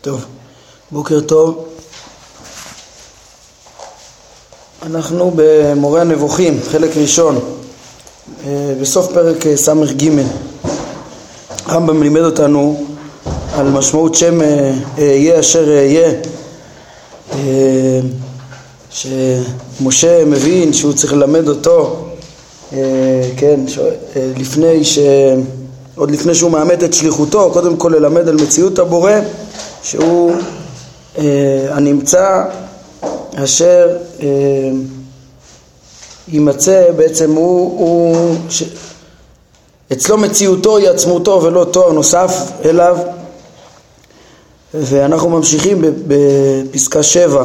טוב, בוקר טוב. אנחנו במורה הנבוכים, חלק ראשון, אה, בסוף פרק אה, ס"ג. הרמב"ם לימד אותנו על משמעות שם אהיה אה, אשר אהיה, שמשה מבין שהוא צריך ללמד אותו, כן, לפני ש... עוד לפני שהוא מאמת את שליחותו, קודם כל ללמד על מציאות הבורא, שהוא אה, הנמצא אשר אה, יימצא, בעצם הוא, הוא ש... אצלו מציאותו היא עצמותו ולא תואר נוסף אליו. ואנחנו ממשיכים בפסקה שבע.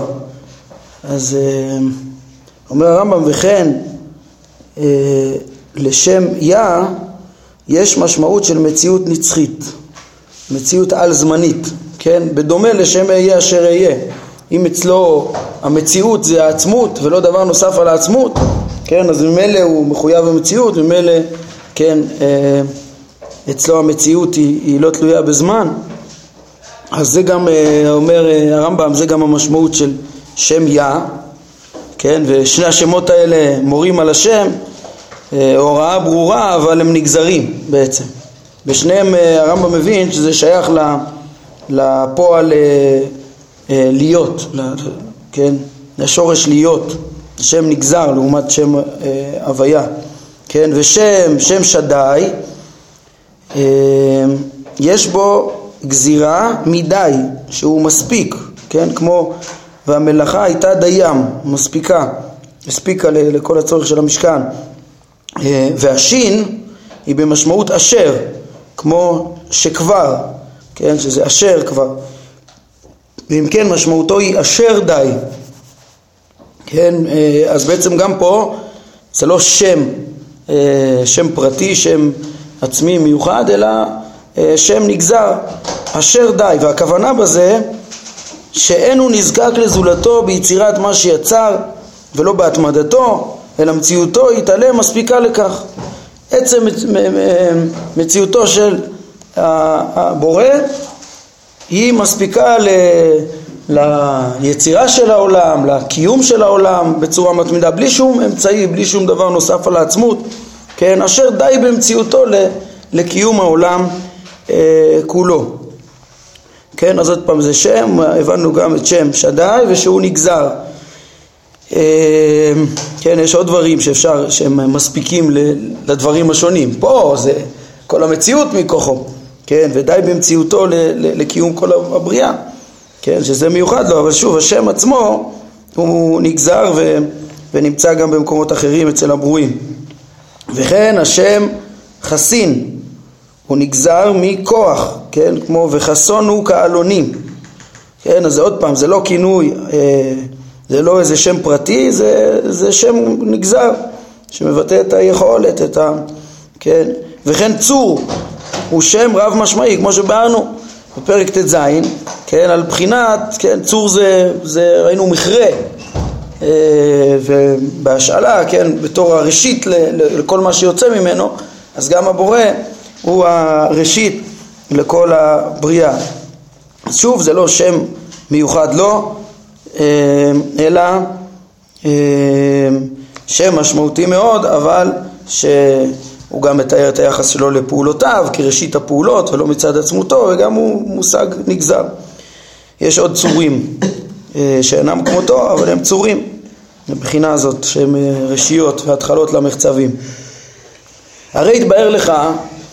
אז אה, אומר הרמב"ם וכן אה, לשם יה יש משמעות של מציאות נצחית, מציאות על-זמנית, כן? בדומה לשם אהיה אשר אהיה. אם אצלו המציאות זה העצמות ולא דבר נוסף על העצמות, כן? אז ממילא הוא מחויב במציאות, ממילא, כן, אה, אצלו המציאות היא, היא לא תלויה בזמן. אז זה גם, אה, אומר אה, הרמב"ם, זה גם המשמעות של שם יה, כן? ושני השמות האלה מורים על השם, הוראה ברורה אבל הם נגזרים בעצם. בשניהם אה, הרמב"ם מבין שזה שייך לפועל אה, להיות, כן? לשורש להיות, שם נגזר לעומת שם הוויה, כן? ושם, שם שדי, יש בו גזירה מדי, שהוא מספיק, כן? כמו והמלאכה הייתה דיים, מספיקה, הספיקה לכל הצורך של המשכן. אה, והשין היא במשמעות אשר, כמו שכבר, כן, שזה אשר כבר. ואם כן משמעותו היא אשר די, כן, אה, אז בעצם גם פה זה לא שם, אה, שם פרטי, שם עצמי מיוחד, אלא שם נגזר, אשר די, והכוונה בזה שאין הוא נזקק לזולתו ביצירת מה שיצר ולא בהתמדתו אלא מציאותו יתעלם מספיקה לכך. עצם מציאותו של הבורא היא מספיקה ל... ליצירה של העולם, לקיום של העולם בצורה מתמידה, בלי שום אמצעי, בלי שום דבר נוסף על העצמות, כן, אשר די במציאותו לקיום העולם אה, כולו. כן, אז עוד פעם זה שם, הבנו גם את שם שדי ושהוא נגזר כן, יש עוד דברים שאפשר, שהם מספיקים לדברים השונים. פה זה כל המציאות מכוחו, כן, ודי במציאותו לקיום כל הבריאה, כן, שזה מיוחד לו, אבל שוב, השם עצמו הוא נגזר ו, ונמצא גם במקומות אחרים אצל הברואים. וכן השם חסין, הוא נגזר מכוח, כן, כמו וחסון הוא כעלונים, כן, אז עוד פעם, זה לא כינוי אה, זה לא איזה שם פרטי, זה, זה שם נגזר, שמבטא את היכולת, את ה... כן? וכן צור הוא שם רב משמעי, כמו שבארנו בפרק ט"ז, כן, על בחינת, כן, צור זה, זה ראינו מכרה, אה, ובהשאלה, כן, בתור הראשית לכל מה שיוצא ממנו, אז גם הבורא הוא הראשית לכל הבריאה. אז שוב, זה לא שם מיוחד לו, אה, אלא אה, שם משמעותי מאוד, אבל שהוא גם מתאר את היחס שלו לפעולותיו כראשית הפעולות ולא מצד עצמותו, וגם הוא מושג נגזר. יש עוד צורים אה, שאינם כמותו, אבל הם צורים מבחינה הזאת, שהם ראשיות והתחלות למחצבים. הרי התבהר לך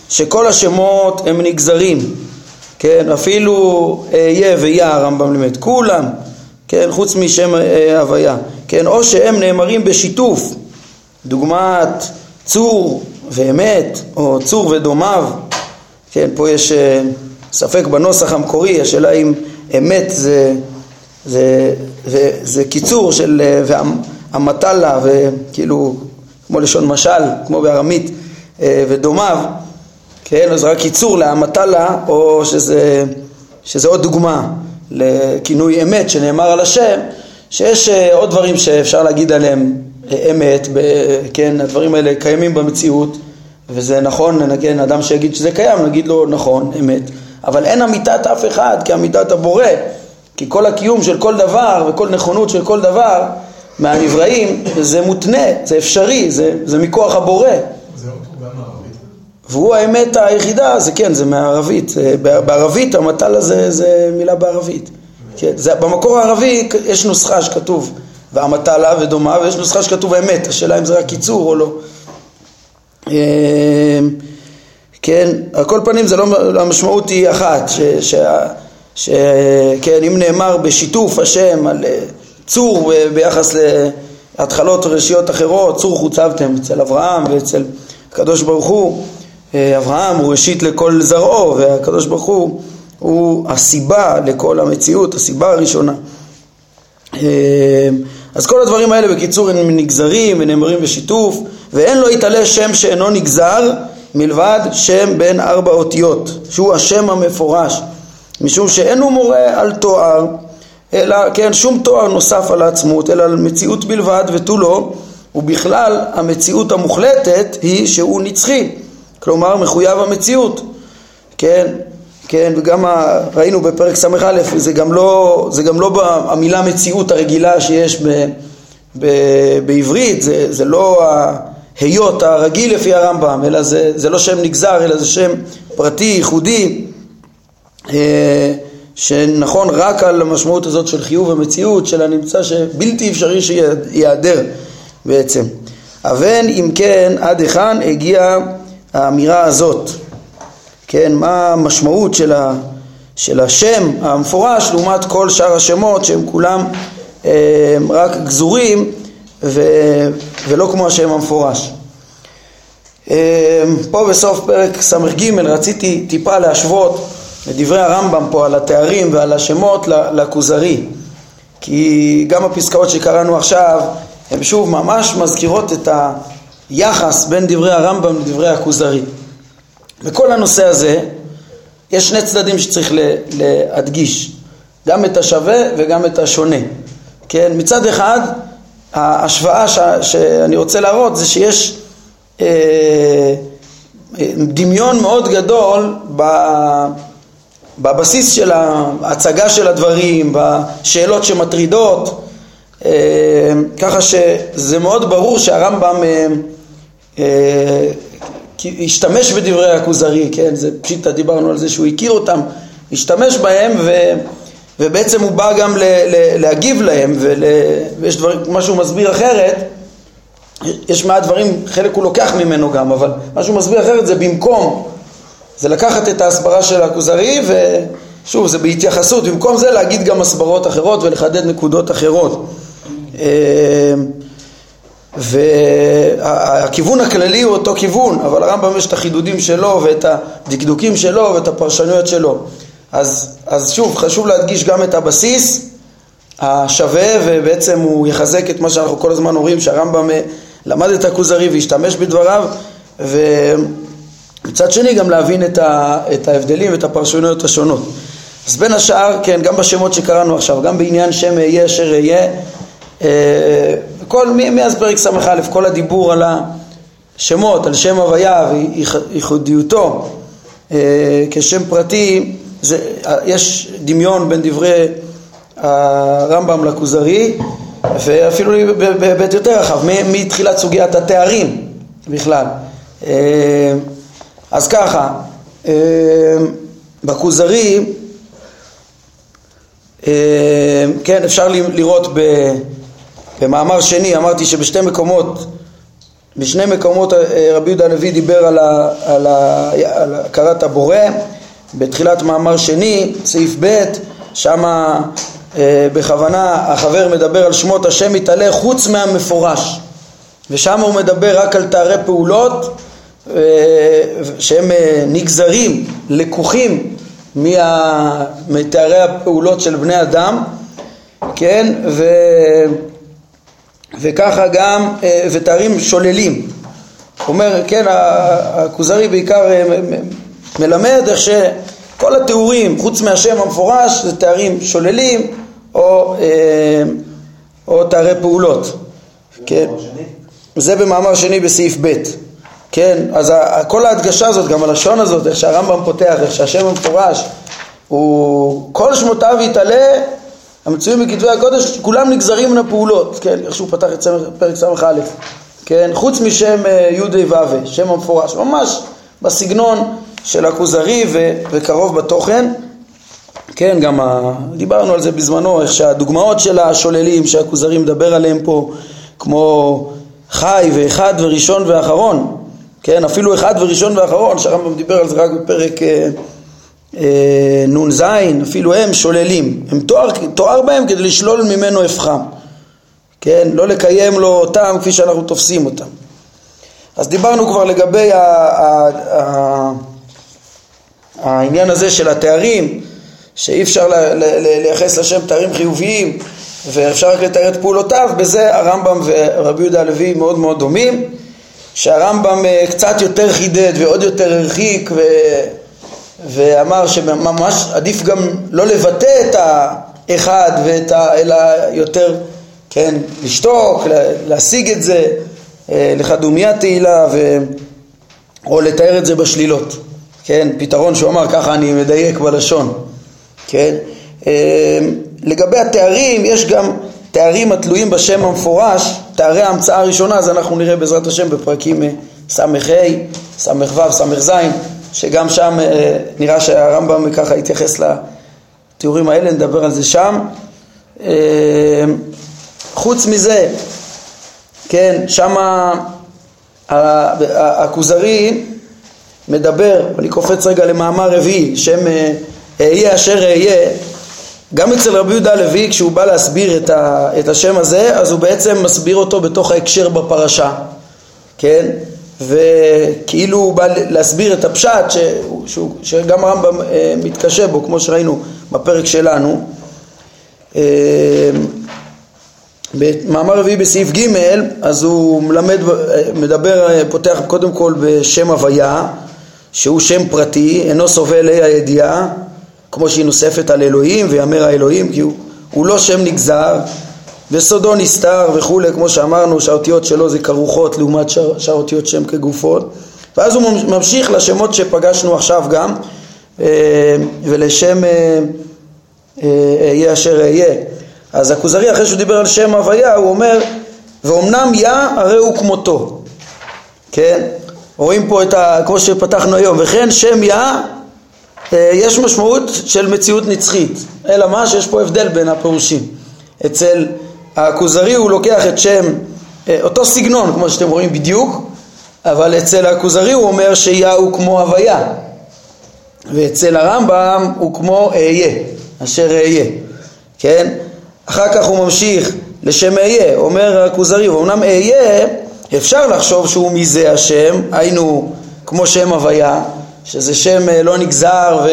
שכל השמות הם נגזרים, כן, אפילו אהיה ויה הרמב"ם לימד, כולם כן, חוץ משם אה, הוויה, כן, או שהם נאמרים בשיתוף, דוגמת צור ואמת, או צור ודומיו, כן, פה יש אה, ספק בנוסח המקורי, השאלה אם אמת זה, זה, זה, זה קיצור של אה, והמטלה, וכאילו, כמו לשון משל, כמו בארמית, ודומיו, כן, אז רק קיצור להמטלה, או שזה, שזה עוד דוגמה. לכינוי אמת שנאמר על השם, שיש אה, עוד דברים שאפשר להגיד עליהם אה, אמת, כן, הדברים האלה קיימים במציאות וזה נכון, כן, אדם שיגיד שזה קיים, נגיד לו נכון, אמת, אבל אין אמיתת אף אחד כאמיתת הבורא, כי כל הקיום של כל דבר וכל נכונות של כל דבר מהנבראים זה מותנה, זה אפשרי, זה, זה מכוח הבורא. זה גם? והוא האמת היחידה, זה כן, זה מערבית, בערבית המטל הזה זה מילה בערבית. כן, זה, במקור הערבי יש נוסחה שכתוב והמטלה ודומה ויש נוסחה שכתוב אמת, השאלה אם זה רק קיצור או לא. אמ, כן, על כל פנים זה לא, המשמעות היא אחת, ש, ש, ש, כן, אם נאמר בשיתוף השם על אה, צור ביחס להתחלות וראשיות אחרות, צור חוצבתם אצל אברהם ואצל הקדוש ברוך הוא, אה, אברהם הוא ראשית לכל זרעו והקדוש ברוך הוא הוא הסיבה לכל המציאות, הסיבה הראשונה. אמ, אז כל הדברים האלה בקיצור הם נגזרים ונאמרים בשיתוף ואין לו יתעלה שם שאינו נגזר מלבד שם בין ארבע אותיות שהוא השם המפורש משום שאין הוא מורה על תואר אלא כן שום תואר נוסף על העצמות אלא על מציאות בלבד ותו לא ובכלל המציאות המוחלטת היא שהוא נצחי כלומר מחויב המציאות כן כן, וגם ה, ראינו בפרק ס"א, זה גם לא, זה גם לא המילה מציאות הרגילה שיש ב, ב, בעברית, זה, זה לא ההיות הרגיל לפי הרמב"ם, אלא זה, זה לא שם נגזר, אלא זה שם פרטי, ייחודי, אה, שנכון רק על המשמעות הזאת של חיוב המציאות, של הנמצא שבלתי אפשרי שייעדר בעצם. אבן אם כן עד היכן הגיעה האמירה הזאת כן, מה המשמעות של, ה, של השם המפורש לעומת כל שאר השמות שהם כולם אה, רק גזורים ו, ולא כמו השם המפורש. אה, פה בסוף פרק ס"ג רציתי טיפה להשוות את דברי הרמב"ם פה על התארים ועל השמות לכוזרי כי גם הפסקאות שקראנו עכשיו הן שוב ממש מזכירות את היחס בין דברי הרמב"ם לדברי הכוזרי. בכל הנושא הזה יש שני צדדים שצריך להדגיש, גם את השווה וגם את השונה. כן, מצד אחד ההשוואה ש, שאני רוצה להראות זה שיש אה, דמיון מאוד גדול ב, בבסיס של ההצגה של הדברים, בשאלות שמטרידות, אה, ככה שזה מאוד ברור שהרמב"ם אה, השתמש בדברי הכוזרי, כן, זה פשיטא, דיברנו על זה שהוא הכיר אותם, השתמש בהם ו, ובעצם הוא בא גם ל, ל, להגיב להם ול, ויש דברים, מה שהוא מסביר אחרת, יש מעט דברים, חלק הוא לוקח ממנו גם, אבל מה שהוא מסביר אחרת זה במקום, זה לקחת את ההסברה של הכוזרי ושוב, זה בהתייחסות, במקום זה להגיד גם הסברות אחרות ולחדד נקודות אחרות. אה, והכיוון הכללי הוא אותו כיוון, אבל הרמב"ם יש את החידודים שלו ואת הדקדוקים שלו ואת הפרשנויות שלו. אז, אז שוב, חשוב להדגיש גם את הבסיס השווה, ובעצם הוא יחזק את מה שאנחנו כל הזמן אומרים, שהרמב"ם אה, למד את הכוזרי והשתמש בדבריו, ומצד שני גם להבין את, ה, את ההבדלים ואת הפרשנויות השונות. אז בין השאר, כן, גם בשמות שקראנו עכשיו, גם בעניין שם אהיה אשר אהיה, אה, כל, מאז פרק ס"א, כל הדיבור על השמות, על שם הוויה וייחודיותו אה, כשם פרטי, זה, יש דמיון בין דברי הרמב"ם לכוזרי ואפילו בהיבט יותר רחב, מתחילת סוגיית התארים בכלל. אה, אז ככה, בכוזרי, כן, אפשר לראות ב... במאמר שני אמרתי שבשתי מקומות, בשני מקומות אה, רבי יהודה הנביא דיבר על, על, על הכרת הבורא, בתחילת מאמר שני, סעיף ב', שם אה, בכוונה החבר מדבר על שמות השם מתעלה חוץ מהמפורש, ושם הוא מדבר רק על תארי פעולות אה, שהם אה, נגזרים, לקוחים מה, מתארי הפעולות של בני אדם, כן, ו... וככה גם, אה, ותארים שוללים. אומר, כן, הכוזרי בעיקר אה, מלמד איך שכל התיאורים, חוץ מהשם המפורש, זה תארים שוללים או, אה, או תארי פעולות. כן. זה במאמר שני בסעיף ב'. כן, אז כל ההדגשה הזאת, גם הלשון הזאת, איך שהרמב"ם פותח, איך שהשם המפורש, הוא כל שמותיו יתעלה, המצויים בכתבי הקודש, כולם נגזרים מן הפעולות, כן, איך שהוא פתח את פרק ס"א, כן, חוץ משם אה, י' ו', שם המפורש, ממש בסגנון של הכוזרי ו- וקרוב בתוכן. כן, גם ה... דיברנו על זה בזמנו, איך שהדוגמאות של השוללים שהכוזרי מדבר עליהם פה, כמו חי ואחד וראשון ואחרון, כן, אפילו אחד וראשון ואחרון, שהרמב"ם דיבר על זה רק בפרק אה, נ"ז, אפילו הם שוללים, הם תואר, תואר בהם כדי לשלול ממנו הפכם, כן, לא לקיים לו אותם כפי שאנחנו תופסים אותם. אז דיברנו כבר לגבי ה, ה, ה, העניין הזה של התארים, שאי אפשר לייחס לשם תארים חיוביים ואפשר רק לתאר את פעולותיו, בזה הרמב"ם ורבי יהודה הלוי מאוד מאוד דומים, שהרמב"ם אה, קצת יותר חידד ועוד יותר הרחיק ו... ואמר שממש עדיף גם לא לבטא את האחד ואת ה... אלא יותר, כן, לשתוק, להשיג את זה, אה, לחדומיה תהילה ו... או לתאר את זה בשלילות, כן, פתרון שהוא אמר ככה אני מדייק בלשון, כן, אה, לגבי התארים יש גם תארים התלויים בשם המפורש, תארי ההמצאה הראשונה, אז אנחנו נראה בעזרת השם בפרקים ס"ה, ס"ו, ס"ז, שגם שם אה, נראה שהרמב"ם ככה התייחס לתיאורים האלה, נדבר על זה שם. אה, חוץ מזה, כן, שם הכוזרי מדבר, אני קופץ רגע למאמר רביעי, שם אהיה אשר אהיה, גם אצל רבי יהודה הלוי כשהוא בא להסביר את, ה, את השם הזה אז הוא בעצם מסביר אותו בתוך ההקשר בפרשה, כן? וכאילו הוא בא להסביר את הפשט ש, שהוא, שגם הרמב"ם אה, מתקשה בו כמו שראינו בפרק שלנו. אה, במאמר רביעי בסעיף ג' אז הוא מלמד, אה, מדבר, פותח קודם כל בשם הוויה שהוא שם פרטי, אינו סובל אי הידיעה כמו שהיא נוספת על אלוהים ויאמר האלוהים כי הוא, הוא לא שם נגזר וסודו נסתר וכולי כמו שאמרנו שהאותיות שלו זה כרוכות לעומת שאר האותיות שם כגופות. ואז הוא ממשיך לשמות שפגשנו עכשיו גם אה, ולשם אה, אה, אהיה אשר אהיה אז הכוזרי אחרי שהוא דיבר על שם הוויה הוא אומר ואומנם יא הרי הוא כמותו. כן? רואים פה את ה... כמו שפתחנו היום וכן שם יא אה, יש משמעות של מציאות נצחית, אלא מה? שיש פה הבדל בין הפירושים. אצל הכוזרי הוא לוקח את שם, אה, אותו סגנון כמו שאתם רואים בדיוק, אבל אצל הכוזרי הוא אומר שיה הוא כמו הוויה, ואצל הרמב"ם הוא כמו אהיה, אשר אהיה, כן? אחר כך הוא ממשיך לשם אהיה, אומר הכוזרי, ואומנם אהיה אפשר לחשוב שהוא מזה השם, היינו כמו שם הוויה, שזה שם אה, לא נגזר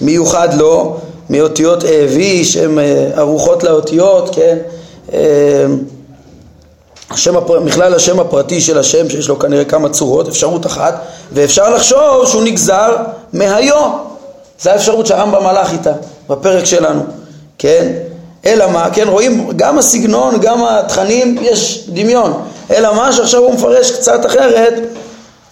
ומיוחד לו, מאותיות אבי, שם אה, ערוכות לאותיות, כן? אה, השם, מכלל השם הפרטי של השם שיש לו כנראה כמה צורות, אפשרות אחת, ואפשר לחשוב שהוא נגזר מהיו, זו האפשרות שהרמב"ם הלך איתה בפרק שלנו, כן? אלא מה, כן, רואים גם הסגנון, גם התכנים, יש דמיון, אלא מה שעכשיו הוא מפרש קצת אחרת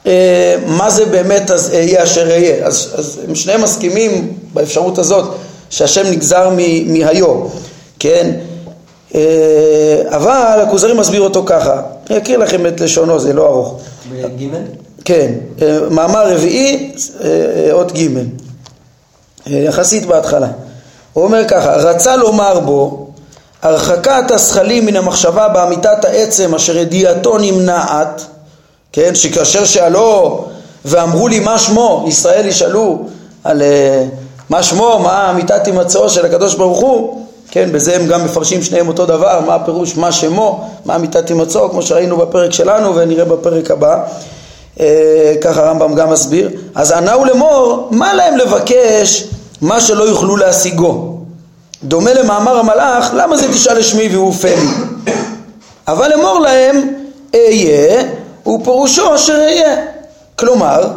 אה, מה זה באמת אז אהיה אשר אהיה. אז, אז הם שניהם מסכימים באפשרות הזאת שהשם נגזר מהיו, כן? אה, אבל הכוזרי מסביר אותו ככה, אני אקריא לכם את לשונו, זה לא ארוך. בג'? כן, אה, מאמר רביעי, אות ג', יחסית בהתחלה. הוא אומר ככה, רצה לומר בו הרחקת הזכלים מן המחשבה באמיתת העצם אשר ידיעתו נמנעת כן, שכאשר שאלו ואמרו לי מה שמו, ישראל ישאלו על מה שמו, מה אמיתת הימצאו של הקדוש ברוך הוא, כן, בזה הם גם מפרשים שניהם אותו דבר, מה הפירוש מה שמו, מה אמיתת הימצאו, כמו שראינו בפרק שלנו ונראה בפרק הבא, uh, ככה הרמב"ם גם מסביר, אז ענהו לאמור, מה להם לבקש מה שלא יוכלו להשיגו? דומה למאמר המלאך, למה זה תשאל לשמי והוא לי? אבל אמור להם, אהיה ופירושו אשר אהיה. כלומר,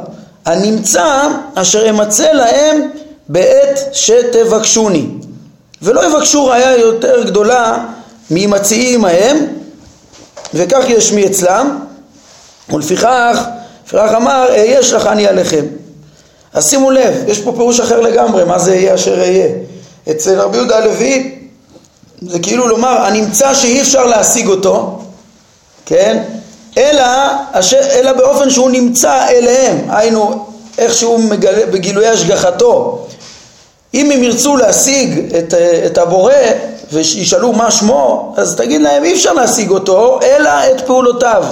הנמצא אשר אמצא להם בעת שתבקשוני. ולא יבקשו ראיה יותר גדולה ממציעים ההם, וכך יש מי אצלם, ולפיכך, לפיכך אמר, אהיה שלחני עליכם. אז שימו לב, יש פה פירוש אחר לגמרי, מה זה אהיה אשר אהיה. אצל רבי יהודה הלוי זה כאילו לומר, הנמצא שאי אפשר להשיג אותו, כן? אלא, אלא באופן שהוא נמצא אליהם, היינו איך שהוא מגלה, בגילוי השגחתו. אם הם ירצו להשיג את, את הבורא וישאלו מה שמו, אז תגיד להם אי אפשר להשיג אותו, אלא את פעולותיו,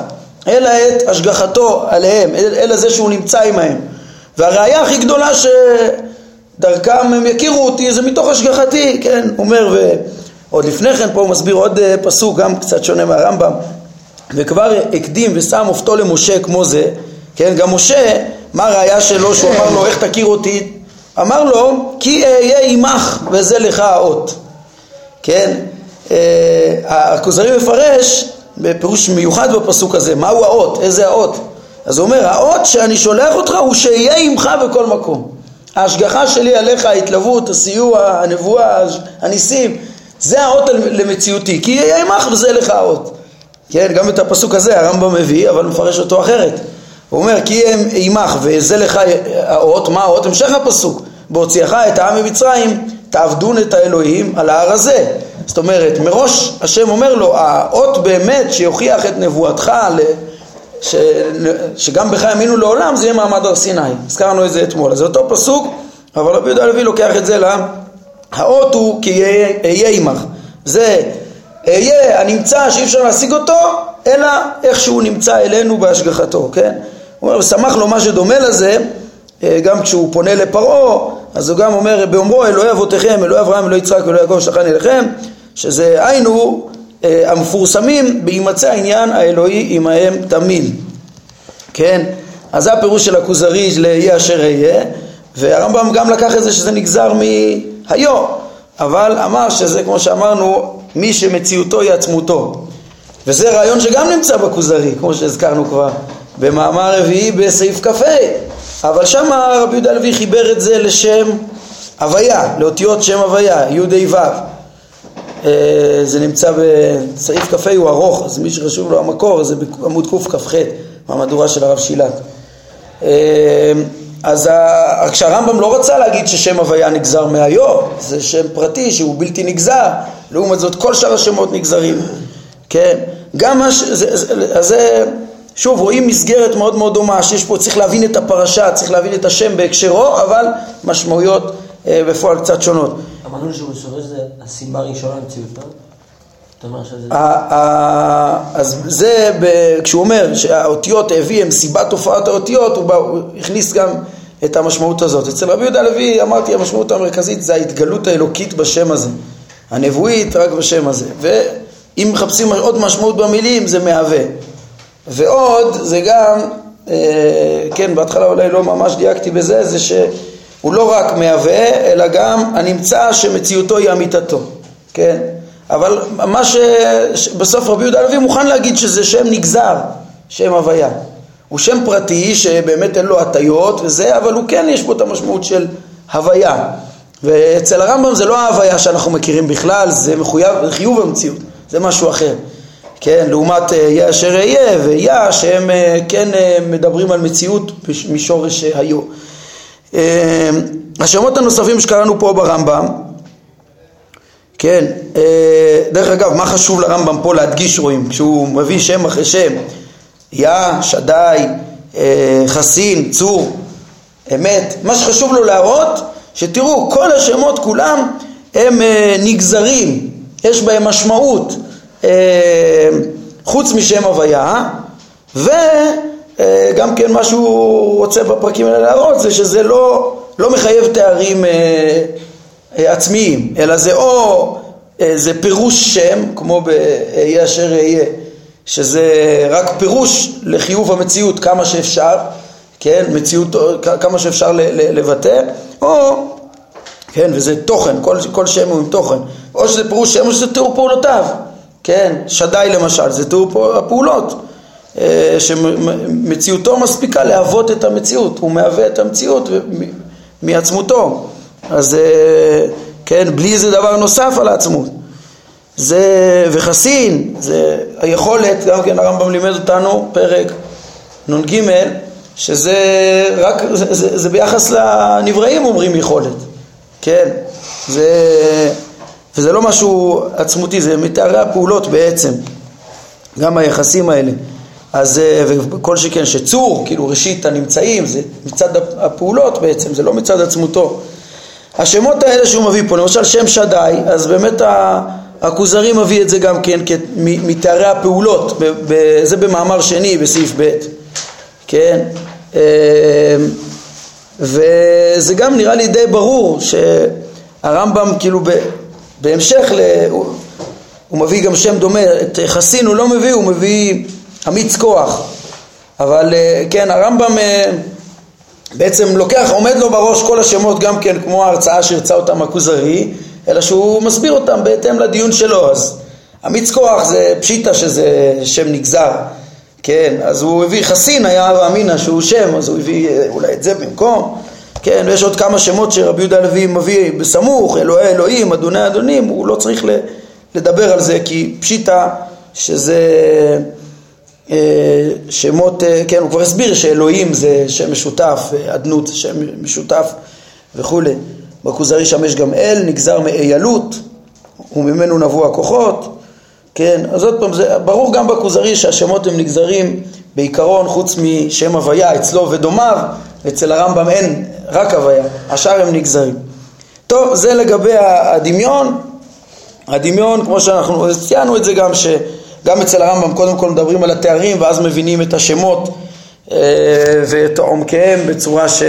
אלא את השגחתו עליהם, אלא זה שהוא נמצא עמהם. והראיה הכי גדולה שדרכם הם יכירו אותי זה מתוך השגחתי, כן, אומר, ועוד לפני כן פה הוא מסביר עוד אה, פסוק, גם קצת שונה מהרמב"ם, וכבר הקדים ושם אופתו למשה כמו זה, כן, גם משה, מה הראיה שלו שהוא אמר לו איך תכיר אותי? אמר לו כי אהיה עמך וזה לך האות, כן, אה, הכוזרי מפרש בפירוש מיוחד בפסוק הזה, מהו האות, איזה האות? אז הוא אומר, האות שאני שולח אותך הוא שיהיה עמך בכל מקום. ההשגחה שלי עליך, ההתלוות, הסיוע, הנבואה, הניסים, זה האות למציאותי, כי יהיה עמך וזה לך האות. כן, גם את הפסוק הזה הרמב"ם מביא, אבל מפרש אותו אחרת. הוא אומר, כי הם עמך וזה לך האות, מה האות? המשך הפסוק. בהוציאך את העם ממצרים, תעבדון את האלוהים על ההר הזה. זאת אומרת, מראש השם אומר לו, האות באמת שיוכיח את נבואתך, ש... שגם בך יאמינו לעולם, זה יהיה מעמד הר סיני. הזכרנו את זה אתמול. אז זה אותו פסוק, אבל רבי יהודה הלוי לוקח את זה ל... האות הוא כי אהיה עמך. זה אהיה הנמצא שאי אפשר להשיג אותו, אלא איך שהוא נמצא אלינו בהשגחתו, כן? הוא אומר, ושמח לו מה שדומה לזה, אה, גם כשהוא פונה לפרעה, אז הוא גם אומר, באומרו אלוהי אבותיכם, אלוהי אברהם, אלוהי יצחק, אלוהי יעקב, שלחני אליכם, שזה היינו אה, המפורסמים בהימצא העניין האלוהי עמהם תמיד, כן? אז זה הפירוש של הכוזרי ל"יהיה אשר אהיה", והרמב"ם גם לקח את זה שזה נגזר מהיו, אבל אמר שזה כמו שאמרנו, מי שמציאותו היא עצמותו, וזה רעיון שגם נמצא בכוזרי, כמו שהזכרנו כבר במאמר רביעי בסעיף כ"ה, אבל שם רבי יהודה הלוי חיבר את זה לשם הוויה, לאותיות שם הוויה, י' ו' אה, זה נמצא בסעיף כ"ה הוא ארוך, אז מי שחשוב לו המקור זה בעמוד קכ"ח, מהמהדורה של הרב שילת. אה, אז כשהרמב"ם לא רצה להגיד ששם הוויה נגזר מהיו, זה שם פרטי שהוא בלתי נגזר, לעומת זאת כל שאר השמות נגזרים, כן? גם מה ש... אז זה, שוב, רואים מסגרת מאוד מאוד דומה, שיש פה, צריך להבין את הפרשה, צריך להבין את השם בהקשרו, אבל משמעויות אה, בפועל קצת שונות. אמרנו שהוא שורש זה הסיבה הראשונה למציאותו? אז זה, כשהוא אומר שהאותיות הביא הם סיבת תופעת האותיות, הוא, בא, הוא הכניס גם את המשמעות הזאת. אצל רבי יהודה הלוי אמרתי המשמעות המרכזית זה ההתגלות האלוקית בשם הזה, הנבואית רק בשם הזה. ואם מחפשים עוד משמעות במילים זה מהווה. ועוד זה גם, אה, כן בהתחלה אולי לא ממש דייקתי בזה, זה שהוא לא רק מהווה אלא גם הנמצא שמציאותו היא אמיתתו, כן? אבל מה שבסוף רבי יהודה הלוי מוכן להגיד שזה שם נגזר, שם הוויה. הוא שם פרטי שבאמת אין לו הטיות וזה, אבל הוא כן יש בו את המשמעות של הוויה. ואצל הרמב"ם זה לא ההוויה שאנחנו מכירים בכלל, זה מחויב, זה חיוב המציאות, זה משהו אחר. כן, לעומת יהיה אשר אהיה ויה שהם אה, כן אה, מדברים על מציאות משורש היו. אה, השמות הנוספים שקראנו פה ברמב"ם כן, אה, דרך אגב, מה חשוב לרמב"ם פה להדגיש רואים, כשהוא מביא שם אחרי שם, יא, שדי, אה, חסין, צור, אמת, מה שחשוב לו להראות, שתראו, כל השמות כולם הם אה, נגזרים, יש בהם משמעות, חוץ משם הוויה, וגם כן מה שהוא רוצה בפרקים האלה להראות זה שזה לא, לא מחייב תארים אה, עצמיים, אלא זה או אה, זה פירוש שם, כמו ב"אהיה אשר אהיה", שזה רק פירוש לחיוב המציאות כמה שאפשר, כן, מציאות, כמה שאפשר לבטא, או, כן, וזה תוכן, כל, כל שם הוא עם תוכן, או שזה פירוש שם או שזה תיאור פעולותיו, כן, שדי למשל, זה תיאור הפעולות, אה, שמציאותו מספיקה להוות את המציאות, הוא מהווה את המציאות מעצמותו. אז אה, כן, בלי זה דבר נוסף על העצמות. זה, וחסין, זה היכולת, גם כן הרמב"ם לימד אותנו, פרק נ"ג, שזה רק, זה, זה, זה ביחס לנבראים אומרים יכולת, כן, זה, וזה לא משהו עצמותי, זה מתארי הפעולות בעצם, גם היחסים האלה. אז אה, וכל שכן שצור, כאילו ראשית הנמצאים, זה מצד הפעולות בעצם, זה לא מצד עצמותו. השמות האלה שהוא מביא פה, למשל שם שדי, אז באמת הכוזרי מביא את זה גם כן מתארי הפעולות, זה במאמר שני בסעיף ב', כן? אה, וזה גם נראה לי די ברור שהרמב"ם כאילו בהמשך, הוא מביא גם שם דומה, את חסין הוא לא מביא, הוא מביא אמיץ כוח, אבל אה, כן, הרמב"ם אה, בעצם לוקח, עומד לו בראש כל השמות גם כן כמו ההרצאה שהרצה אותם הכוזרי, אלא שהוא מסביר אותם בהתאם לדיון שלו, אז אמיץ כוח זה פשיטה שזה שם נגזר, כן, אז הוא הביא חסין, היה אבא אמינא שהוא שם, אז הוא הביא אה, אולי את זה במקום, כן, ויש עוד כמה שמות שרבי יהודה הלוי מביא בסמוך, אלוהי אלוהים, אדוני אדונים, הוא לא צריך לדבר על זה כי פשיטה שזה אה, שמות, אה, כן, הוא כבר הסביר שאלוהים זה שם משותף, אדנות זה שם משותף וכולי. בכוזרי שם יש גם אל, נגזר מאיילות, וממנו נבוא הכוחות, כן, אז עוד פעם, זה ברור גם בכוזרי שהשמות הם נגזרים בעיקרון חוץ משם הוויה אצלו ודומיו, אצל הרמב"ם אין רק הוויה, השאר הם נגזרים. טוב, זה לגבי הדמיון, הדמיון, כמו שאנחנו ציינו את זה גם, שגם אצל הרמב"ם קודם כל מדברים על התארים ואז מבינים את השמות אה, ואת עומקיהם בצורה ש...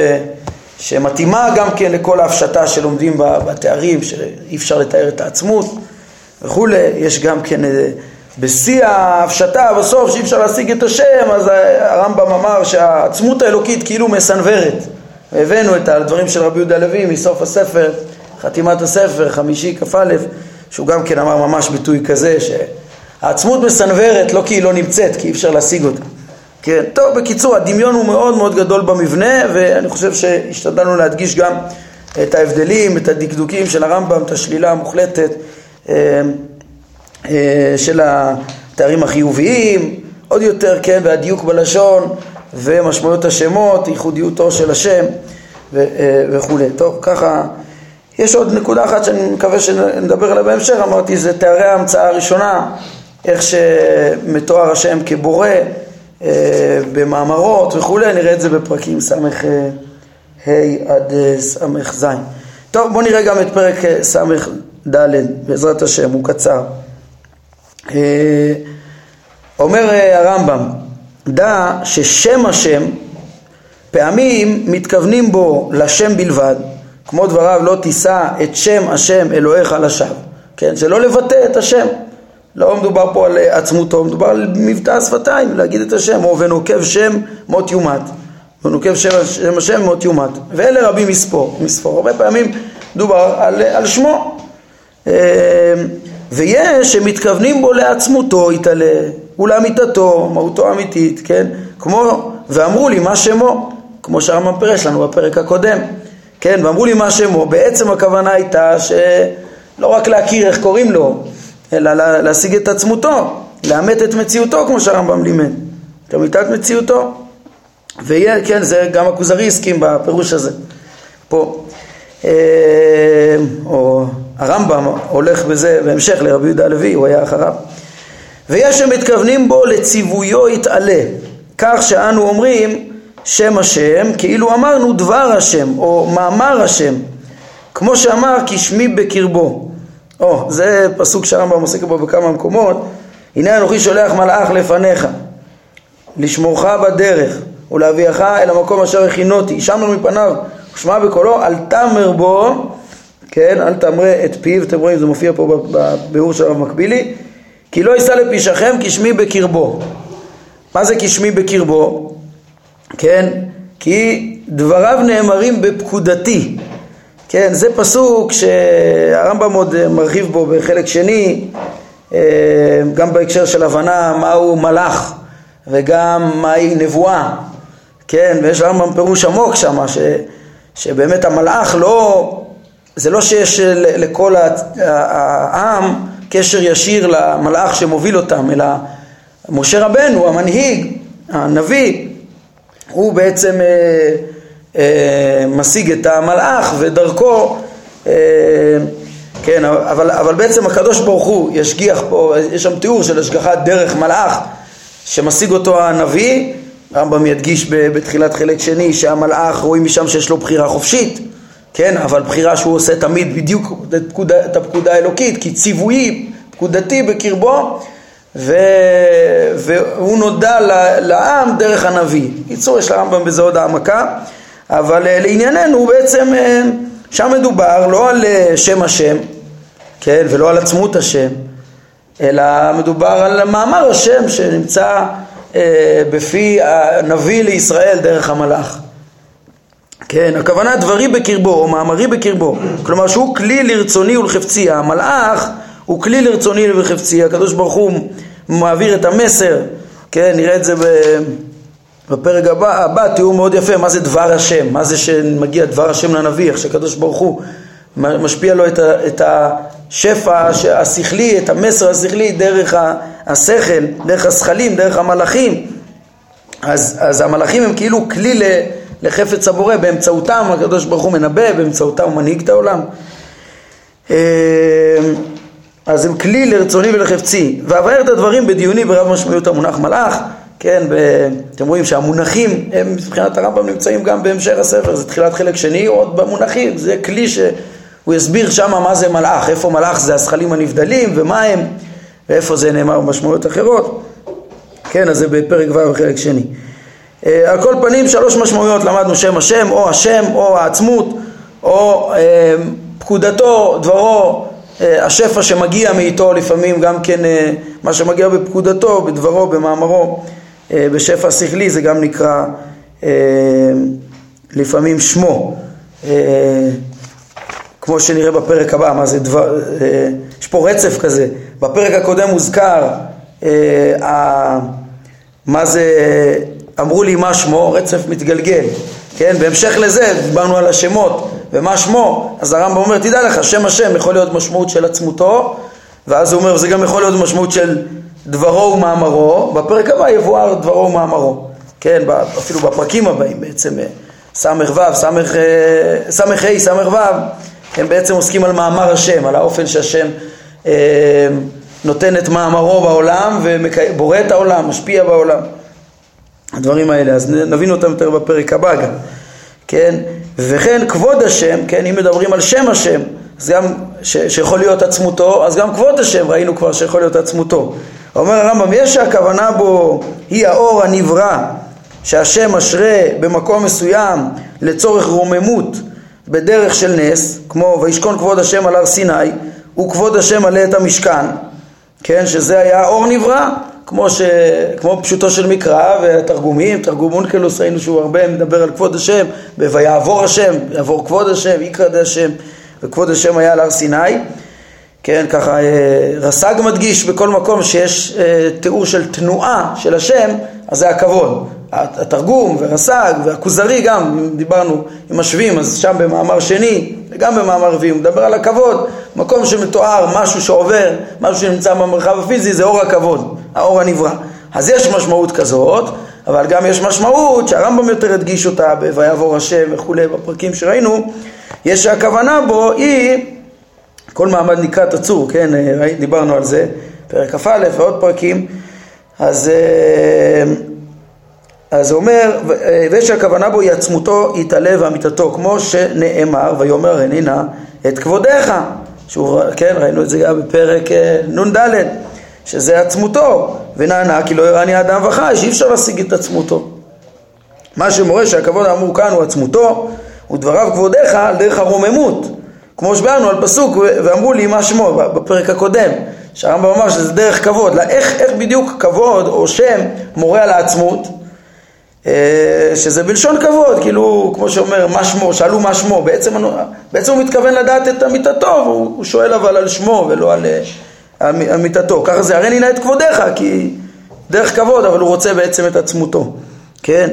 שמתאימה גם כן לכל ההפשטה שלומדים בתארים, שאי אפשר לתאר את העצמות וכולי, יש גם כן אה, בשיא ההפשטה בסוף שאי אפשר להשיג את השם, אז הרמב"ם אמר שהעצמות האלוקית כאילו מסנוורת. הבאנו את הדברים של רבי יהודה לוי מסוף הספר, חתימת הספר, חמישי כ"א, שהוא גם כן אמר ממש ביטוי כזה, שהעצמות מסנוורת לא כי היא לא נמצאת, כי אי אפשר להשיג אותה. כן, טוב, בקיצור, הדמיון הוא מאוד מאוד גדול במבנה, ואני חושב שהשתדלנו להדגיש גם את ההבדלים, את הדקדוקים של הרמב"ם, את השלילה המוחלטת אה, של התארים החיוביים, עוד יותר, כן, והדיוק בלשון, ומשמעויות השמות, ייחודיותו של השם אה, וכולי. טוב, ככה, יש עוד נקודה אחת שאני מקווה שנדבר עליה בהמשך, אמרתי, זה תארי ההמצאה הראשונה, איך שמתואר השם כבורא. אה, במאמרות וכולי, נראה את זה בפרקים ס"ה עד אה, ס"ז. טוב, בואו נראה גם את פרק אה, ס"ד, בעזרת השם, הוא קצר. אומר הרמב"ם, דע ששם השם, פעמים מתכוונים בו לשם בלבד, כמו דבריו לא תישא את שם השם אלוהיך לשווא, כן, שלא לבטא את השם. לא מדובר פה על עצמותו, מדובר על מבטא השפתיים, להגיד את השם, או ונוקב שם מות יומת. ונוקב שם, שם השם מות יומת. ואלה רבים מספור, מספור. הרבה פעמים מדובר על, על שמו. ויש שמתכוונים בו לעצמותו יתעלה, ולאמיתתו, מהותו אמיתית, כן? כמו, ואמרו לי מה שמו, כמו שהרמב"ם פירש לנו בפרק הקודם, כן? ואמרו לי מה שמו, בעצם הכוונה הייתה שלא רק להכיר איך קוראים לו, אלא להשיג את עצמותו, לאמת את מציאותו כמו שהרמב"ם לימד, את אמיתת מציאותו. ויהיה, כן, זה גם הכוזרי הסכים בפירוש הזה. פה, אה, או הרמב"ם הולך בזה בהמשך לרבי יהודה הלוי, הוא היה אחריו. ויש שמתכוונים בו לציוויו יתעלה, כך שאנו אומרים שם השם, כאילו אמרנו דבר השם, או מאמר השם, כמו שאמר כי שמי בקרבו. או, זה פסוק שהרמב"ם עוסק בו בכמה מקומות. הנה אנוכי שולח מלאך לפניך, לשמורך בדרך, ולהביאך אל המקום אשר הכינותי. שמר מפניו, ושמע בקולו, אל תמר בו, כן, אל תמרה את פיו, אתם רואים, זה מופיע פה בביאור של הרב מקבילי, כי לא יישא לפישכם כשמי בקרבו. מה זה כשמי בקרבו? כן, כי דבריו נאמרים בפקודתי. כן, זה פסוק שהרמב"ם עוד אה, מרחיב בו בחלק שני, אה, גם בהקשר של הבנה מהו מלאך וגם מהי נבואה, כן, ויש לרמב"ם פירוש עמוק שם, ש, שבאמת המלאך לא, זה לא שיש לכל העם קשר ישיר למלאך שמוביל אותם, אלא משה רבנו, המנהיג, הנביא, הוא בעצם אה, אה, משיג את המלאך ודרכו, אה, כן, אבל, אבל בעצם הקדוש ברוך הוא ישגיח פה, יש שם תיאור של השגחת דרך מלאך שמשיג אותו הנביא, הרמב"ם ידגיש בתחילת חלק שני שהמלאך רואים משם שיש לו בחירה חופשית, כן, אבל בחירה שהוא עושה תמיד בדיוק את, פקודה, את הפקודה האלוקית, כי ציווי פקודתי בקרבו ו... והוא נודע לעם דרך הנביא. קיצור, יש לרמב"ם בזה עוד העמקה, אבל אה, לענייננו בעצם אה, שם מדובר לא על אה, שם השם, כן, ולא על עצמות השם, אלא מדובר על מאמר השם שנמצא בפי הנביא לישראל דרך המלאך. כן, הכוונה דברי בקרבו או מאמרי בקרבו, כלומר שהוא כלי לרצוני ולחפצי, המלאך הוא כלי לרצוני ולחפצי, הקדוש ברוך הוא מעביר את המסר, כן, נראה את זה בפרק הבא, הבא תיאור מאוד יפה, מה זה דבר השם, מה זה שמגיע דבר השם לנביא, איך שהקדוש ברוך הוא משפיע לו את, ה, את השפע השכלי, את המסר השכלי דרך השכל, דרך השכלים, דרך המלאכים, אז, אז המלאכים הם כאילו כלי לחפץ הבורא, באמצעותם הקדוש ברוך הוא מנבא, באמצעותם הוא מנהיג את העולם. אה, אז הם כלי לרצוני ולחפצי. ואבאר את הדברים בדיוני ברב משמעיות המונח מלאך, כן. אתם רואים שהמונחים הם מבחינת הרמב"ם נמצאים גם בהמשך הספר, זה תחילת חלק שני, עוד במונחים, זה כלי שהוא יסביר שמה מה זה מלאך, איפה מלאך זה הזכלים הנבדלים ומה הם, ואיפה זה נאמר במשמעויות אחרות, כן, אז זה בפרק ו' בחלק שני. אה, על כל פנים שלוש משמעויות למדנו שם השם, או השם, או העצמות, או אה, פקודתו, דברו, אה, השפע שמגיע מאיתו לפעמים גם כן אה, מה שמגיע בפקודתו, בדברו, במאמרו, אה, בשפע שכלי זה גם נקרא לפעמים שמו, כמו שנראה בפרק הבא, מה זה דבר, יש פה רצף כזה, בפרק הקודם מוזכר מה זה, אמרו לי מה שמו, רצף מתגלגל, כן, בהמשך לזה דיברנו על השמות ומה שמו, אז הרמב"ם אומר, תדע לך, שם השם יכול להיות משמעות של עצמותו, ואז הוא אומר, זה גם יכול להיות משמעות של דברו ומאמרו, בפרק הבא יבואר דברו ומאמרו, כן, אפילו בפרקים הבאים בעצם, ס"ו, ס"ה, ס"ו, הם בעצם עוסקים על מאמר השם, על האופן שהשם אה, נותן את מאמרו בעולם ובורא את העולם, משפיע בעולם. הדברים האלה, אז נבין אותם יותר בפרק הבא גם. כן? וכן כבוד השם, כן? אם מדברים על שם השם, אז גם ש, שיכול להיות עצמותו, אז גם כבוד השם ראינו כבר שיכול להיות עצמותו. אומר הרמב"ם, יש שהכוונה בו היא האור הנברא, שהשם משרה במקום מסוים לצורך רוממות בדרך של נס, כמו וישכון כבוד השם על הר סיני, וכבוד השם מלא את המשכן, כן? שזה היה אור נברא, כמו, ש... כמו פשוטו של מקרא ותרגומים, תרגום אונקלוס ראינו שהוא הרבה מדבר על כבוד השם, ויעבור השם, יעבור כבוד השם, יקרא די השם, וכבוד השם היה על הר סיני. כן, ככה אה, רס"ג מדגיש בכל מקום שיש אה, תיאור של תנועה של השם, אז זה הכבוד. התרגום ורס"ג והכוזרי גם, אם דיברנו עם השביעים, אז שם במאמר שני וגם במאמר רביעי הוא מדבר על הכבוד, מקום שמתואר משהו שעובר, משהו שנמצא במרחב הפיזי, זה אור הכבוד, האור הנברא. אז יש משמעות כזאת, אבל גם יש משמעות שהרמב"ם יותר הדגיש אותה ב"ויעבור השם" וכולי בפרקים שראינו, יש שהכוונה בו היא, כל מעמד נקרא תצור, כן, דיברנו על זה, פרק כ"א ועוד פרקים, אז אה, אז הוא אומר, ושהכוונה בו היא עצמותו יתעלה ואמיתתו, כמו שנאמר, ויאמר הנינה את כבודיך, שהוא, כן, ראינו את זה גם בפרק אה, נ"ד, שזה עצמותו, ונענה כי לא יראני אדם וחי, שאי אפשר להשיג את עצמותו. מה שמורה שהכבוד האמור כאן הוא עצמותו, ודבריו כבודיך על דרך הרוממות, כמו שבאנו על פסוק ואמרו לי מה שמו בפרק הקודם, שהרמב"ם אמר שזה דרך כבוד, איך, איך בדיוק כבוד או שם מורה על העצמות? אה, שזה בלשון כבוד, כאילו, כמו שאומר, מה שמו, שאלו מה שמו, בעצם, בעצם הוא מתכוון לדעת את אמיתתו, והוא שואל אבל על שמו ולא על אה, אמיתתו. ככה זה, הרי נינה את כבודיך, כי דרך כבוד, אבל הוא רוצה בעצם את עצמותו, כן?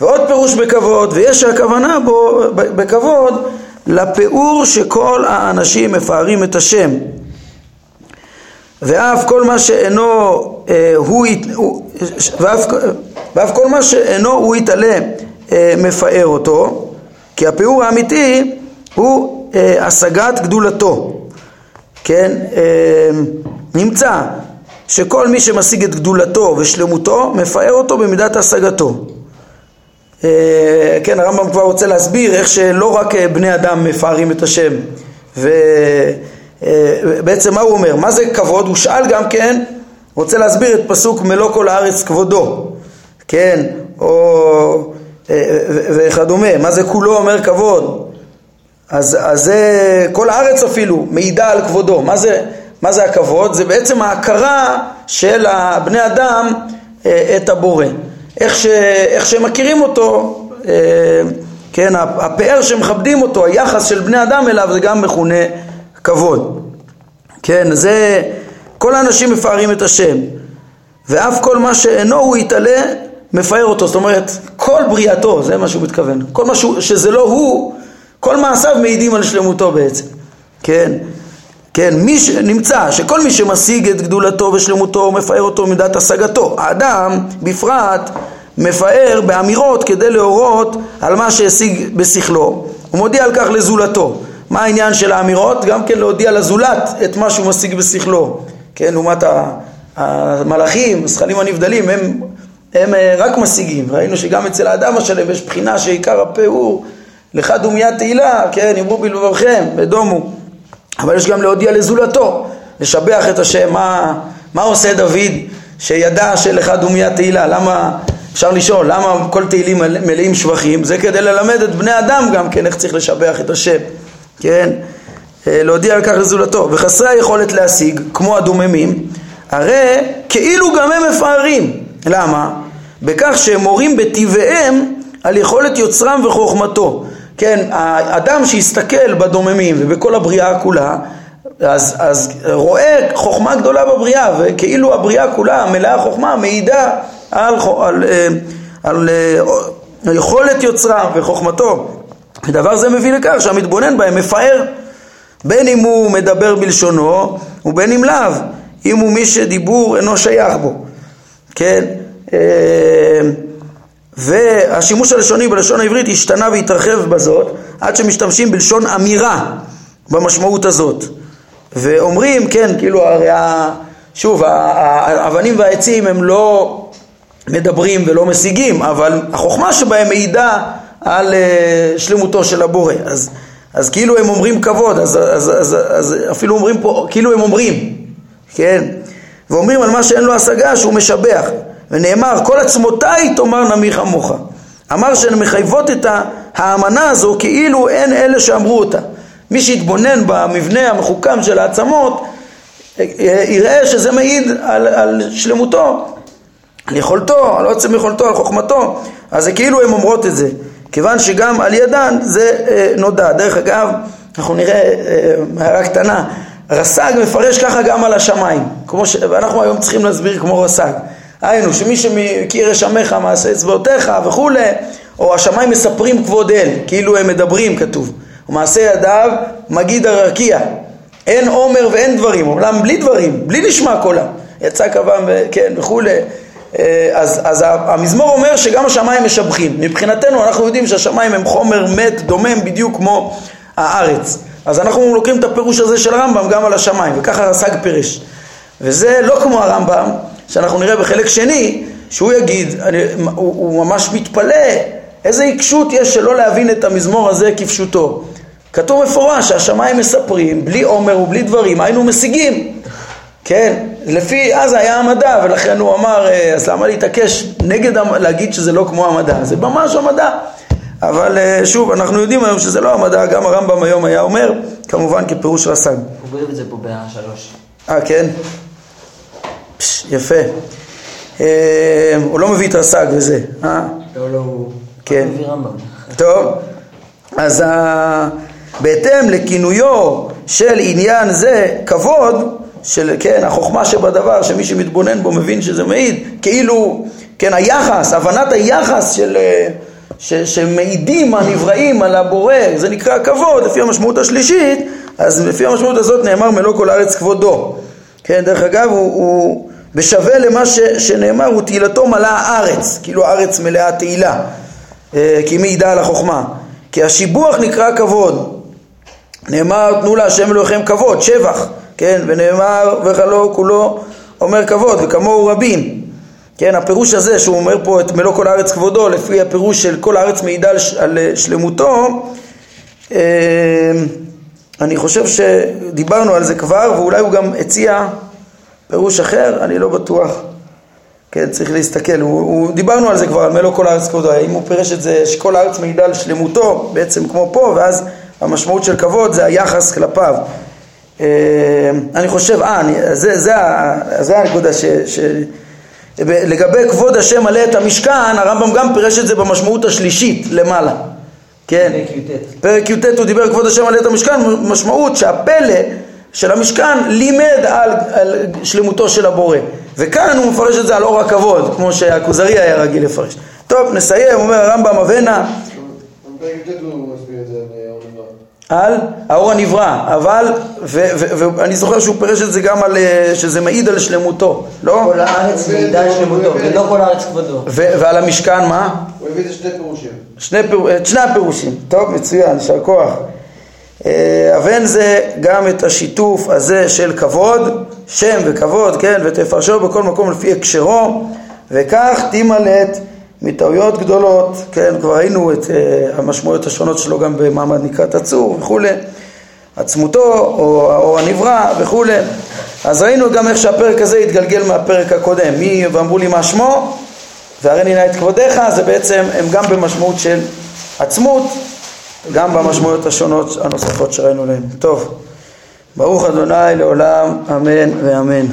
ועוד פירוש בכבוד, ויש הכוונה בו, בכבוד, לפיאור שכל האנשים מפארים את השם. ואף כל מה שאינו, אה, הוא, ואף, ואף כל מה שאינו הוא יתעלה אה, מפאר אותו, כי הפיאור האמיתי הוא אה, השגת גדולתו, כן? אה, נמצא שכל מי שמשיג את גדולתו ושלמותו, מפאר אותו במידת השגתו. אה, כן, הרמב"ם כבר רוצה להסביר איך שלא רק אה, בני אדם מפארים את השם, ובעצם אה, מה הוא אומר? מה זה כבוד? הוא שאל גם כן, רוצה להסביר את פסוק מלוא כל הארץ כבודו, כן, או וכדומה, מה זה כולו אומר כבוד? אז, אז זה כל הארץ אפילו מעידה על כבודו, מה זה, מה זה הכבוד? זה בעצם ההכרה של בני אדם את הבורא. איך, ש, איך שהם מכירים אותו, אה, כן, הפאר שמכבדים אותו, היחס של בני אדם אליו זה גם מכונה כבוד. כן, זה, כל האנשים מפארים את השם, ואף כל מה שאינו הוא יתעלה מפאר אותו, זאת אומרת, כל בריאתו, זה מה שהוא מתכוון, כל מה שזה לא הוא, כל מעשיו מעידים על שלמותו בעצם, כן, כן, מי שנמצא שכל מי שמשיג את גדולתו ושלמותו מפאר אותו מידת השגתו. האדם בפרט מפאר באמירות כדי להורות על מה שהשיג בשכלו, הוא מודיע על כך לזולתו. מה העניין של האמירות? גם כן להודיע לזולת את מה שהוא משיג בשכלו. כן, לעומת המלאכים, הזכלים הנבדלים, הם, הם אה, רק משיגים. ראינו שגם אצל האדם השלם יש בחינה שעיקר הפה הוא לך דומיית תהילה, כן, אמרו בלבבכם, ודומו. אבל יש גם להודיע לזולתו, לשבח את השם, מה, מה עושה דוד שידע שלך דומיה תהילה, למה, אפשר לשאול, למה כל תהילים מלאים שבחים? זה כדי ללמד את בני אדם גם כן איך צריך לשבח את השם, כן? אה, להודיע על כך לזולתו, וחסרי היכולת להשיג, כמו הדוממים, הרי כאילו גם הם מפארים, למה? בכך שהם מורים בטבעיהם על יכולת יוצרם וחוכמתו. כן, האדם שיסתכל בדוממים ובכל הבריאה כולה, אז, אז רואה חוכמה גדולה בבריאה, וכאילו הבריאה כולה מלאה חוכמה מעידה על, על, אה, על, על אה, יכולת יוצרה וחוכמתו. ודבר זה מביא לכך שהמתבונן בהם מפאר, בין אם הוא מדבר בלשונו ובין אם לאו, אם הוא מי שדיבור אינו שייך בו. כן? אה, והשימוש הלשוני בלשון העברית השתנה והתרחב בזאת עד שמשתמשים בלשון אמירה במשמעות הזאת ואומרים, כן, כאילו הרי שוב, האבנים והעצים הם לא מדברים ולא משיגים אבל החוכמה שבהם מעידה על אה, שלמותו של הבורא. אז, אז כאילו הם אומרים כבוד, אז, אז, אז, אז אפילו אומרים פה, כאילו הם אומרים, כן, ואומרים על מה שאין לו השגה שהוא משבח. ונאמר כל עצמותיי תאמר נמיך עמוך אמר שהן מחייבות את האמנה הזו כאילו אין אלה שאמרו אותה. מי שיתבונן במבנה המחוכם של העצמות יראה שזה מעיד על, על שלמותו על יכולתו, על עוצם יכולתו, על חוכמתו. אז זה כאילו הן אומרות את זה כיוון שגם על ידן זה אה, נודע דרך אגב אנחנו נראה אה, הערה קטנה רס"ג מפרש ככה גם על השמיים ש... ואנחנו היום צריכים להסביר כמו רס"ג היינו, שמי שמכיר ישמך מעשה אצבעותיך וכולי, או השמיים מספרים כבוד אל, כאילו הם מדברים כתוב. ומעשה ידיו מגיד הרקיע. אין עומר ואין דברים, עולם בלי דברים, בלי נשמע קולם. יצא קבם, כן, וכולי. אה, אז, אז המזמור אומר שגם השמיים משבחים. מבחינתנו אנחנו יודעים שהשמיים הם חומר מת, דומם, בדיוק כמו הארץ. אז אנחנו לוקחים את הפירוש הזה של הרמב"ם גם על השמיים, וככה רס"ג פירש. וזה לא כמו הרמב"ם, שאנחנו נראה בחלק שני, שהוא יגיד, אני, הוא, הוא ממש מתפלא, איזה עיקשות יש שלא להבין את המזמור הזה כפשוטו. כתוב מפורש שהשמיים מספרים, בלי עומר ובלי דברים, היינו משיגים. כן, לפי, אז היה המדע, ולכן הוא אמר, אה, אז למה להתעקש נגד להגיד שזה לא כמו המדע? זה ממש המדע. אבל אה, שוב, אנחנו יודעים היום שזה לא המדע, גם הרמב"ם היום היה אומר, כמובן כפירוש רס"ג. הוא כותב את זה פה בשלוש. אה, כן? יפה. אה, הוא לא מביא את רס"ג וזה, אה? לא, לא, הוא כן. מביא רמב"ם. טוב, אז בהתאם לכינויו של עניין זה כבוד, של, כן, החוכמה שבדבר, שמי שמתבונן בו מבין שזה מעיד, כאילו, כן, היחס, הבנת היחס של, אה, ש, שמעידים הנבראים על הבורא, זה נקרא כבוד, לפי המשמעות השלישית, אז לפי המשמעות הזאת נאמר מלוא כל הארץ כבודו. כן, דרך אגב, הוא, הוא בשווה למה ש, שנאמר, הוא תהילתו מלאה הארץ, כאילו הארץ מלאה תהילה, אה, כי מי ידע על החוכמה. כי השיבוח נקרא כבוד. נאמר, תנו להשם אלוהיכם כבוד, שבח, כן, ונאמר, וכלו כולו אומר כבוד, וכמוהו רבים. כן, הפירוש הזה שהוא אומר פה את מלוא כל הארץ כבודו, לפי הפירוש של כל הארץ מעידה על, על שלמותו, אה, אני חושב שדיברנו על זה כבר, ואולי הוא גם הציע פירוש אחר, אני לא בטוח. כן, צריך להסתכל, הוא, הוא, דיברנו על זה כבר, על מלוא כל הארץ כבודו, האם הוא פירש את זה שכל הארץ מעידה על שלמותו, בעצם כמו פה, ואז המשמעות של כבוד זה היחס כלפיו. אה, אני חושב, אה, אני, זה, זה, זה הנקודה ש... ש לגבי כבוד השם מלא את המשכן, הרמב"ם גם פירש את זה במשמעות השלישית למעלה. כן. פרק י"ט הוא דיבר כבוד השם מלא את המשכן, משמעות שהפלא של המשכן לימד על, על שלמותו של הבורא. וכאן הוא מפרש את זה על אור הכבוד, כמו שהכוזרי היה רגיל לפרש. טוב, נסיים, אומר הרמב"ם אבנה. בפרק י"ט הוא. על האור הנברא, אבל, ואני זוכר שהוא פירש את זה גם על, אה, שזה מעיד על שלמותו, לא? כל הארץ מעידה על שלמותו, ולא כל הארץ כבודו. ועל המשכן מה? הוא הביא את שני פירושים. שני פיר, את שני הפירושים, טוב, מצוין, יישר כוח. אה, אבן זה גם את השיתוף הזה של כבוד, שם וכבוד, כן, ותפרשו בכל מקום לפי הקשרו, וכך תימלט מטעויות גדולות, כן, כבר ראינו את uh, המשמעויות השונות שלו גם במעמד נקרת הצור וכולי, עצמותו או האור הנברא וכולי, אז ראינו גם איך שהפרק הזה התגלגל מהפרק הקודם, מי ואמרו לי מה שמו והרי נא את כבודיך, זה בעצם, הם גם במשמעות של עצמות, גם במשמעויות השונות הנוספות שראינו להם. טוב, ברוך אדוני לעולם, אמן ואמן.